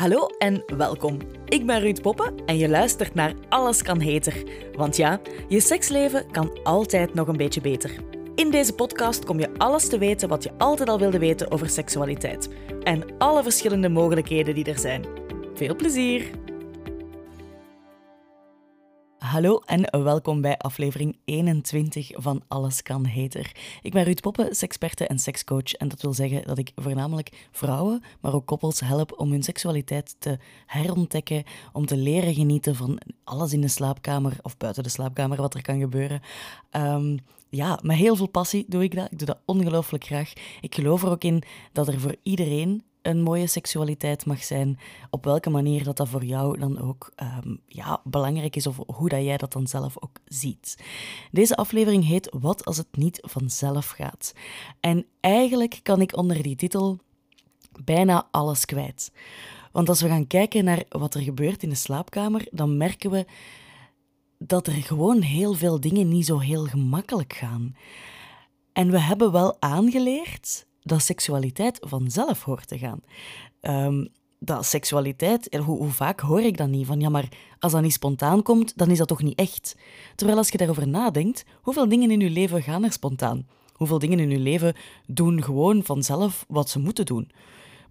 Hallo en welkom. Ik ben Ruud Poppen en je luistert naar Alles kan heter. Want ja, je seksleven kan altijd nog een beetje beter. In deze podcast kom je alles te weten wat je altijd al wilde weten over seksualiteit. En alle verschillende mogelijkheden die er zijn. Veel plezier! Hallo en welkom bij aflevering 21 van Alles kan heter. Ik ben Ruud Poppen, seksperte en sekscoach en dat wil zeggen dat ik voornamelijk vrouwen, maar ook koppels help om hun seksualiteit te herontdekken, om te leren genieten van alles in de slaapkamer of buiten de slaapkamer wat er kan gebeuren. Um, ja, met heel veel passie doe ik dat. Ik doe dat ongelooflijk graag. Ik geloof er ook in dat er voor iedereen een mooie seksualiteit mag zijn, op welke manier dat dat voor jou dan ook um, ja, belangrijk is of hoe dat jij dat dan zelf ook ziet. Deze aflevering heet Wat als het niet vanzelf gaat? En eigenlijk kan ik onder die titel bijna alles kwijt. Want als we gaan kijken naar wat er gebeurt in de slaapkamer, dan merken we dat er gewoon heel veel dingen niet zo heel gemakkelijk gaan. En we hebben wel aangeleerd dat seksualiteit vanzelf hoort te gaan. Um, dat seksualiteit, hoe, hoe, vaak hoor ik dat niet? Van ja, maar als dat niet spontaan komt, dan is dat toch niet echt? Terwijl als je daarover nadenkt, hoeveel dingen in je leven gaan er spontaan? Hoeveel dingen in je leven doen gewoon vanzelf wat ze moeten doen?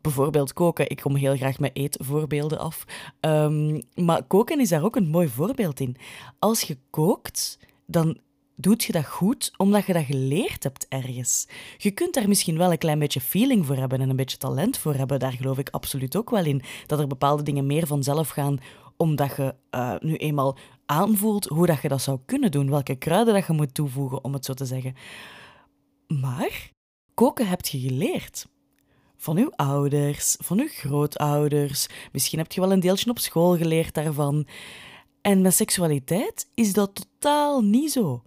Bijvoorbeeld koken. Ik kom heel graag met eetvoorbeelden af. Um, maar koken is daar ook een mooi voorbeeld in. Als je kookt, dan doet je dat goed omdat je dat geleerd hebt ergens. Je kunt daar misschien wel een klein beetje feeling voor hebben en een beetje talent voor hebben. Daar geloof ik absoluut ook wel in. Dat er bepaalde dingen meer vanzelf gaan omdat je uh, nu eenmaal aanvoelt hoe dat je dat zou kunnen doen. Welke kruiden dat je moet toevoegen, om het zo te zeggen. Maar koken heb je geleerd. Van uw ouders, van uw grootouders. Misschien heb je wel een deeltje op school geleerd daarvan. En met seksualiteit is dat totaal niet zo.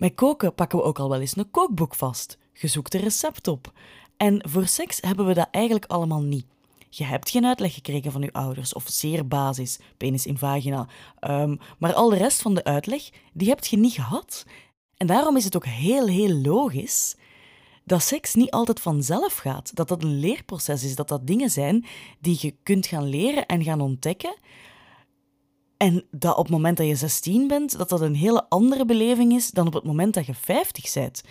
Met koken pakken we ook al wel eens een kookboek vast. Je zoekt een recept op. En voor seks hebben we dat eigenlijk allemaal niet. Je hebt geen uitleg gekregen van je ouders, of zeer basis, penis in vagina. Um, maar al de rest van de uitleg, die heb je niet gehad. En daarom is het ook heel, heel logisch dat seks niet altijd vanzelf gaat. Dat dat een leerproces is, dat dat dingen zijn die je kunt gaan leren en gaan ontdekken, en dat op het moment dat je 16 bent, dat dat een hele andere beleving is dan op het moment dat je 50 bent.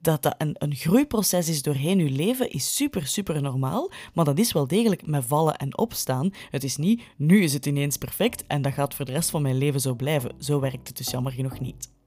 Dat dat een, een groeiproces is doorheen je leven, is super, super normaal. Maar dat is wel degelijk met vallen en opstaan. Het is niet, nu is het ineens perfect en dat gaat voor de rest van mijn leven zo blijven. Zo werkt het dus jammer genoeg niet.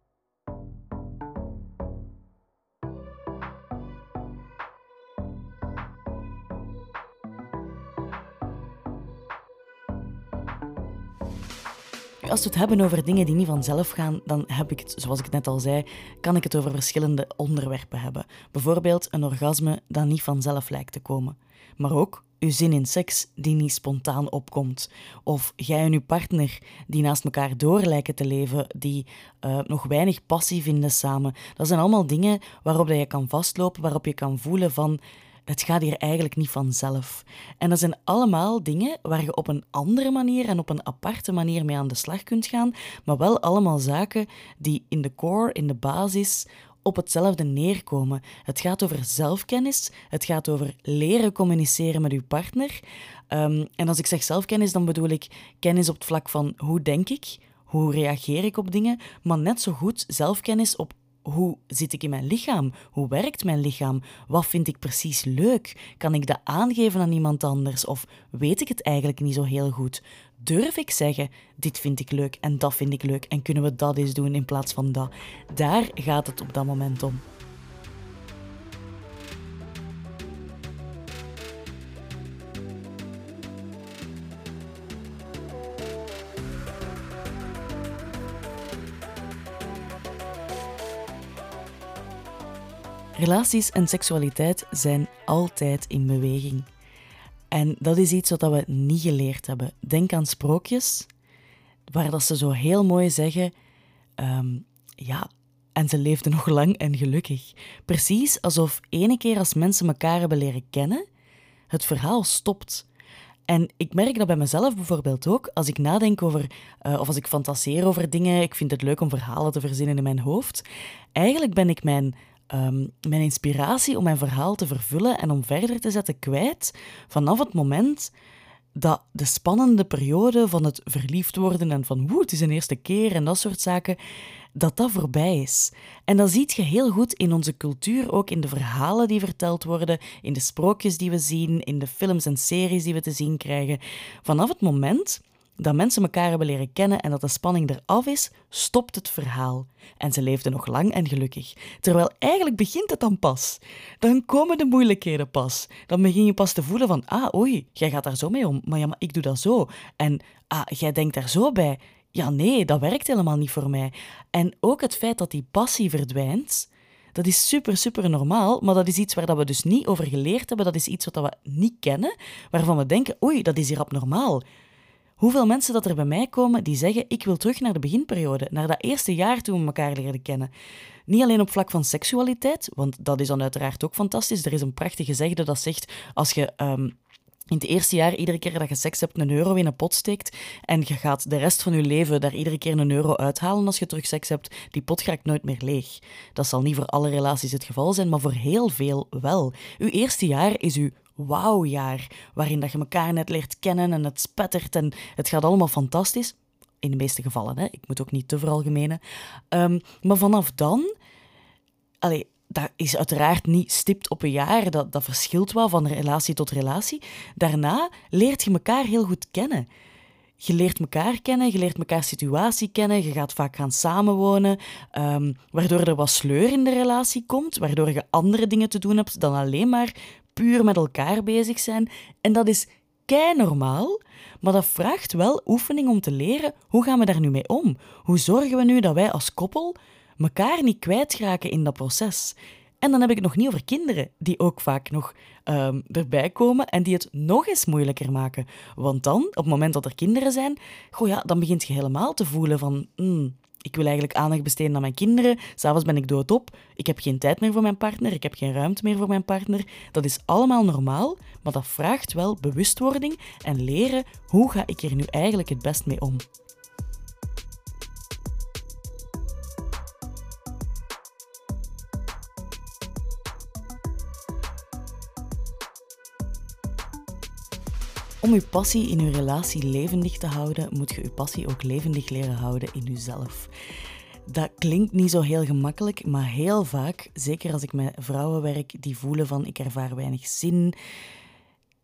Als we het hebben over dingen die niet vanzelf gaan, dan heb ik het, zoals ik net al zei, kan ik het over verschillende onderwerpen hebben. Bijvoorbeeld een orgasme dat niet vanzelf lijkt te komen. Maar ook uw zin in seks die niet spontaan opkomt. Of jij en uw partner die naast elkaar door lijken te leven, die uh, nog weinig passie vinden samen. Dat zijn allemaal dingen waarop dat je kan vastlopen, waarop je kan voelen van het gaat hier eigenlijk niet vanzelf. En dat zijn allemaal dingen waar je op een andere manier en op een aparte manier mee aan de slag kunt gaan, maar wel allemaal zaken die in de core, in de basis, op hetzelfde neerkomen. Het gaat over zelfkennis, het gaat over leren communiceren met uw partner. Um, en als ik zeg zelfkennis, dan bedoel ik kennis op het vlak van hoe denk ik, hoe reageer ik op dingen, maar net zo goed zelfkennis op hoe zit ik in mijn lichaam? Hoe werkt mijn lichaam? Wat vind ik precies leuk? Kan ik dat aangeven aan iemand anders? Of weet ik het eigenlijk niet zo heel goed? Durf ik zeggen, dit vind ik leuk en dat vind ik leuk en kunnen we dat eens doen in plaats van dat? Daar gaat het op dat moment om. Relaties en seksualiteit zijn altijd in beweging. En dat is iets wat we niet geleerd hebben. Denk aan sprookjes, waar dat ze zo heel mooi zeggen: ehm, ja, en ze leefden nog lang en gelukkig. Precies alsof ene keer als mensen elkaar hebben leren kennen, het verhaal stopt. En ik merk dat bij mezelf bijvoorbeeld ook, als ik nadenk over, uh, of als ik fantaseer over dingen, ik vind het leuk om verhalen te verzinnen in mijn hoofd. Eigenlijk ben ik mijn um, mijn inspiratie om mijn verhaal te vervullen en om verder te zetten kwijt vanaf het moment dat de spannende periode van het verliefd worden en van woe, het is een eerste keer en dat soort zaken, dat dat voorbij is. En dat ziet je heel goed in onze cultuur, ook in de verhalen die verteld worden, in de sprookjes die we zien, in de films en series die we te zien krijgen. Vanaf het moment dat mensen elkaar hebben leren kennen en dat de spanning eraf is, stopt het verhaal. En ze leefden nog lang en gelukkig. Terwijl eigenlijk begint het dan pas. Dan komen de moeilijkheden pas. Dan begin je pas te voelen van, ah, oei, jij gaat daar zo mee om, maar ja, maar ik doe dat zo. En ah, jij denkt daar zo bij. Ja, nee, dat werkt helemaal niet voor mij. En ook het feit dat die passie verdwijnt, dat is super, super normaal, maar dat is iets waar dat we dus niet over geleerd hebben. Dat is iets wat we niet kennen, waarvan we denken, oei, dat is hier abnormaal. Hoeveel mensen dat er bij mij komen die zeggen: Ik wil terug naar de beginperiode, naar dat eerste jaar toen we elkaar leerden kennen. Niet alleen op vlak van seksualiteit, want dat is dan uiteraard ook fantastisch. Er is een prachtige zegde dat zegt: Als je. Ehm, in het eerste jaar, iedere keer dat je seks hebt, een euro in een pot steekt. En je gaat de rest van je leven daar iedere keer een euro uithalen als je terug seks hebt. Die pot gaat nooit meer leeg. Dat zal niet voor alle relaties het geval zijn, maar voor heel veel wel. Uw eerste jaar is uw wauwjaar, waarin dat je elkaar net leert kennen en het spettert en het gaat allemaal fantastisch. In de meeste gevallen, hè. ik moet ook niet te veralgemenen. Um, maar vanaf dan, allee, dat is uiteraard niet stipt op een jaar, dat, dat verschilt wel van relatie tot relatie. Daarna leert je elkaar heel goed kennen. Je leert elkaar kennen, je leert elkaar situatie kennen, je gaat vaak gaan samenwonen, um, waardoor er wat sleur in de relatie komt, waardoor je andere dingen te doen hebt dan alleen maar puur met elkaar bezig zijn. En dat is kei normaal, maar dat vraagt wel oefening om te leren hoe gaan we daar nu mee om? Hoe zorgen we nu dat wij als koppel elkaar niet kwijtraken in dat proces? En dan heb ik het nog niet over kinderen, die ook vaak nog um, erbij komen en die het nog eens moeilijker maken. Want dan, op het moment dat er kinderen zijn, goh ja, dan begint je helemaal te voelen van... Hmm, ik wil eigenlijk aandacht besteden aan mijn kinderen. S'avonds ben ik doodop. Ik heb geen tijd meer voor mijn partner. Ik heb geen ruimte meer voor mijn partner. Dat is allemaal normaal, maar dat vraagt wel bewustwording en leren hoe ga ik er nu eigenlijk het best mee om. Om uw passie in uw relatie levendig te houden, moet je uw passie ook levendig leren houden in uzelf. Dat klinkt niet zo heel gemakkelijk, maar heel vaak, zeker als ik met vrouwen werk die voelen van ik ervaar weinig zin,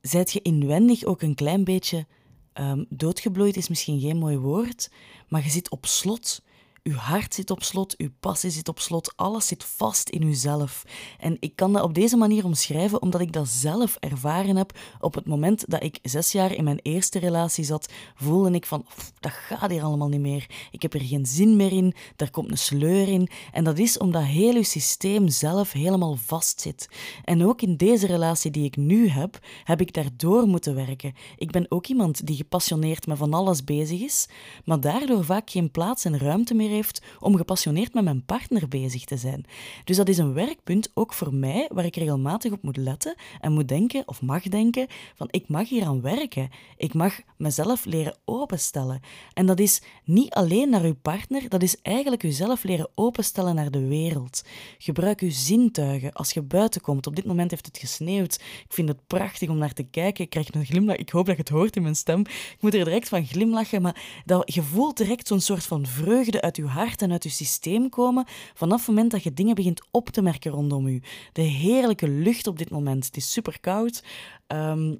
zijt je inwendig ook een klein beetje um, doodgebloeid, is misschien geen mooi woord, maar je zit op slot. Uw hart zit op slot, uw passie zit op slot, alles zit vast in uzelf. En ik kan dat op deze manier omschrijven omdat ik dat zelf ervaren heb. Op het moment dat ik zes jaar in mijn eerste relatie zat, voelde ik van, dat gaat hier allemaal niet meer. Ik heb er geen zin meer in, daar komt een sleur in. En dat is omdat heel uw systeem zelf helemaal vast zit. En ook in deze relatie die ik nu heb, heb ik daardoor moeten werken. Ik ben ook iemand die gepassioneerd met van alles bezig is, maar daardoor vaak geen plaats en ruimte meer heeft om gepassioneerd met mijn partner bezig te zijn. Dus dat is een werkpunt ook voor mij waar ik regelmatig op moet letten en moet denken of mag denken van ik mag hier aan werken. Ik mag mezelf leren openstellen. En dat is niet alleen naar uw partner, dat is eigenlijk uzelf leren openstellen naar de wereld. Gebruik uw zintuigen als je buiten komt. Op dit moment heeft het gesneeuwd. Ik vind het prachtig om naar te kijken. Ik krijg een glimlach. Ik hoop dat je het hoort in mijn stem. Ik moet er direct van glimlachen, maar dat, je voelt direct zo'n soort van vreugde uit uw hart en uit je systeem komen vanaf het moment dat je dingen begint op te merken rondom je. De heerlijke lucht op dit moment. Het is super koud. Ehm,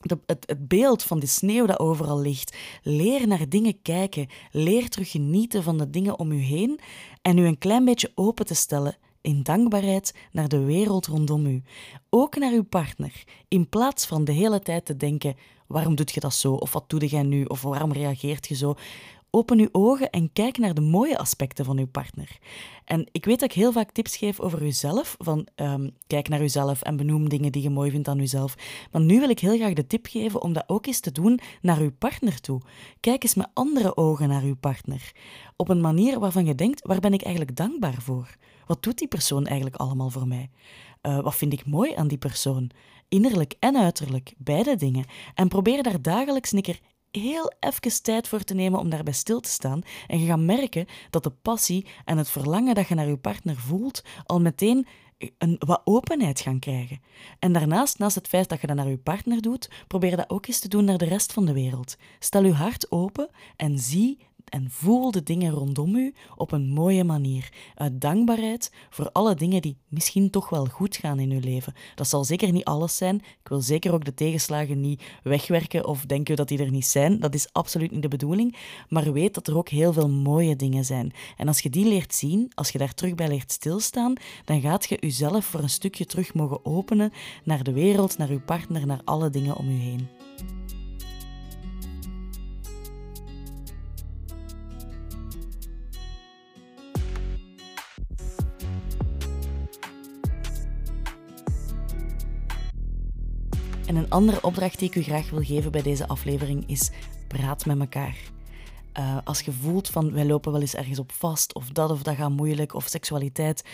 het, het, beeld van de sneeuw dat overal ligt. Leer naar dingen kijken. Leer terug genieten van de dingen om u heen en u een klein beetje open te stellen in dankbaarheid naar de wereld rondom u. Ook naar uw partner. In plaats van de hele tijd te denken: waarom doet je dat zo? Of wat doe jij nu? Of waarom reageert je zo? Open uw ogen en kijk naar de mooie aspecten van uw partner. En ik weet dat ik heel vaak tips geef over uzelf, van um, kijk naar uzelf en benoem dingen die je mooi vindt aan uzelf. Maar nu wil ik heel graag de tip geven om dat ook eens te doen naar uw partner toe. Kijk eens met andere ogen naar uw partner. Op een manier waarvan je denkt, waar ben ik eigenlijk dankbaar voor? Wat doet die persoon eigenlijk allemaal voor mij? Uh, wat vind ik mooi aan die persoon? Innerlijk en uiterlijk, beide dingen. En probeer daar dagelijks een keer heel even tijd voor te nemen om daarbij stil te staan. En je gaat merken dat de passie en het verlangen dat je naar je partner voelt al meteen een, wat openheid gaan krijgen. En daarnaast, naast het feit dat je dat naar je partner doet, probeer dat ook eens te doen naar de rest van de wereld. Stel je hart open en zie en voel de dingen rondom u op een mooie manier. Uit dankbaarheid voor alle dingen die misschien toch wel goed gaan in uw leven. Dat zal zeker niet alles zijn. Ik wil zeker ook de tegenslagen niet wegwerken of denken dat die er niet zijn. Dat is absoluut niet de bedoeling. Maar weet dat er ook heel veel mooie dingen zijn. En als je die leert zien, als je daar terug bij leert stilstaan, dan gaat je jezelf voor een stukje terug mogen openen naar de wereld, naar uw partner, naar alle dingen om u heen. En een andere opdracht die ik u graag wil geven bij deze aflevering is: praat met elkaar. Uh, als je voelt van wij lopen wel eens ergens op vast, of dat of dat gaat moeilijk, of seksualiteit,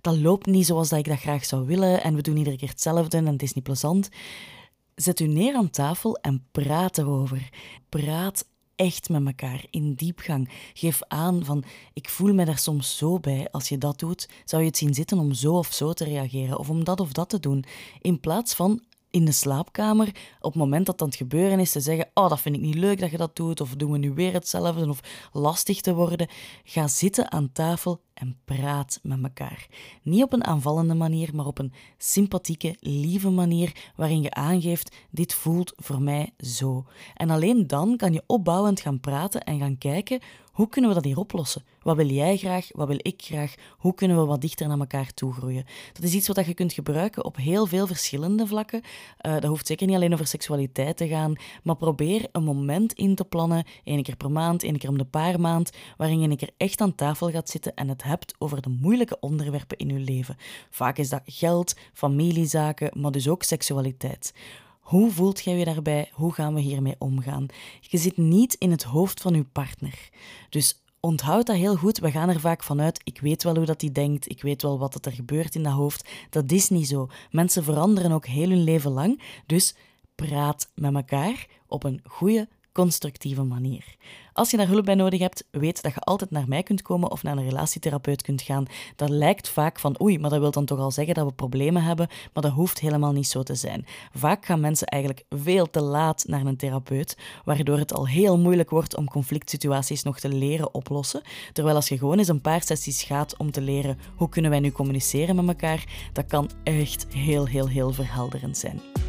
dat loopt niet zoals dat ik dat graag zou willen en we doen iedere keer hetzelfde en het is niet plezant. Zet u neer aan tafel en praat erover. Praat echt met elkaar in diepgang. Geef aan van ik voel me daar soms zo bij. Als je dat doet, zou je het zien zitten om zo of zo te reageren of om dat of dat te doen. In plaats van in de slaapkamer, op het moment dat aan het gebeuren is, te zeggen: Oh, dat vind ik niet leuk dat je dat doet, of doen we nu weer hetzelfde, of lastig te worden. Ga zitten aan tafel en praat met elkaar. Niet op een aanvallende manier, maar op een sympathieke, lieve manier waarin je aangeeft: dit voelt voor mij zo. En alleen dan kan je opbouwend gaan praten en gaan kijken hoe kunnen we dat hier oplossen? Wat wil jij graag? Wat wil ik graag? Hoe kunnen we wat dichter naar elkaar toe groeien? Dat is iets wat je kunt gebruiken op heel veel verschillende vlakken. Uh, dat hoeft zeker niet alleen over seksualiteit te gaan, maar probeer een moment in te plannen, één keer per maand, één keer om de paar maand, waarin je een keer echt aan tafel gaat zitten en het hebt over de moeilijke onderwerpen in je leven. Vaak is dat geld, familiezaken, maar dus ook seksualiteit. Hoe voelt jij je daarbij? Hoe gaan we hiermee omgaan? Je zit niet in het hoofd van je partner. Dus onthoud dat heel goed. We gaan er vaak vanuit, ik weet wel hoe dat die denkt, ik weet wel wat er gebeurt in dat hoofd. Dat is niet zo. Mensen veranderen ook heel hun leven lang. Dus praat met elkaar op een goede, constructieve manier. Als je daar hulp bij nodig hebt, weet dat je altijd naar mij kunt komen of naar een relatietherapeut kunt gaan. Dat lijkt vaak van oei, maar dat wil dan toch al zeggen dat we problemen hebben, maar dat hoeft helemaal niet zo te zijn. Vaak gaan mensen eigenlijk veel te laat naar een therapeut, waardoor het al heel moeilijk wordt om conflict situaties nog te leren oplossen. Terwijl als je gewoon eens een paar sessies gaat om te leren hoe kunnen wij nu communiceren met elkaar, dat kan echt heel, heel, heel verhelderend zijn.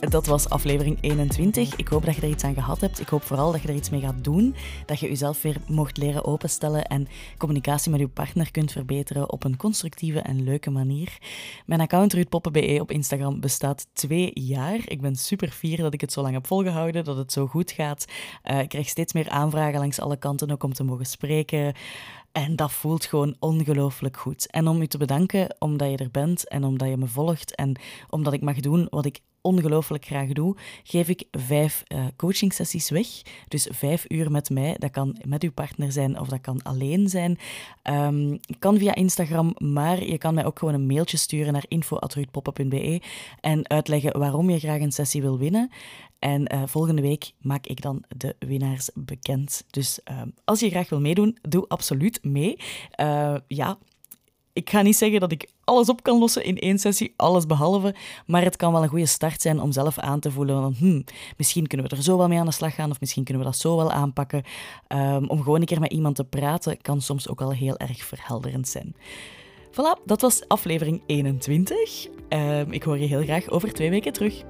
Dat was aflevering 21. Ik hoop dat je er iets aan gehad hebt. Ik hoop vooral dat je er iets mee gaat doen. Dat je jezelf weer mocht leren openstellen en communicatie met je partner kunt verbeteren op een constructieve en leuke manier. Mijn account ruudpoppen.be op Instagram bestaat twee jaar. Ik ben super fier dat ik het zo lang heb volgehouden, dat het zo goed gaat. Uh, ik krijg steeds meer aanvragen langs alle kanten ook om te mogen spreken. En dat voelt gewoon ongelooflijk goed. En om u te bedanken omdat je er bent en omdat je me volgt en omdat ik mag doen wat ik ongelooflijk graag doe, geef ik vijf uh, coaching sessies weg. Dus vijf uur met mij. Dat kan met uw partner zijn of dat kan alleen zijn. Um, kan via Instagram, maar je kan mij ook gewoon een mailtje sturen naar info.ruudpoppen.be en uitleggen waarom je graag een sessie wil winnen. En uh, volgende week maak ik dan de winnaars bekend. Dus uh, als je graag wil meedoen, doe absoluut mee. Uh, ja, ik ga niet zeggen dat ik alles op kan lossen in één sessie, alles behalve. Maar het kan wel een goede start zijn om zelf aan te voelen van, hmm, misschien kunnen we er zo wel mee aan de slag gaan of misschien kunnen we dat zo wel aanpakken. Um, om gewoon een keer met iemand te praten kan soms ook al heel erg verhelderend zijn. Voilà, dat was aflevering 21. Um, ik hoor je heel graag over twee weken terug.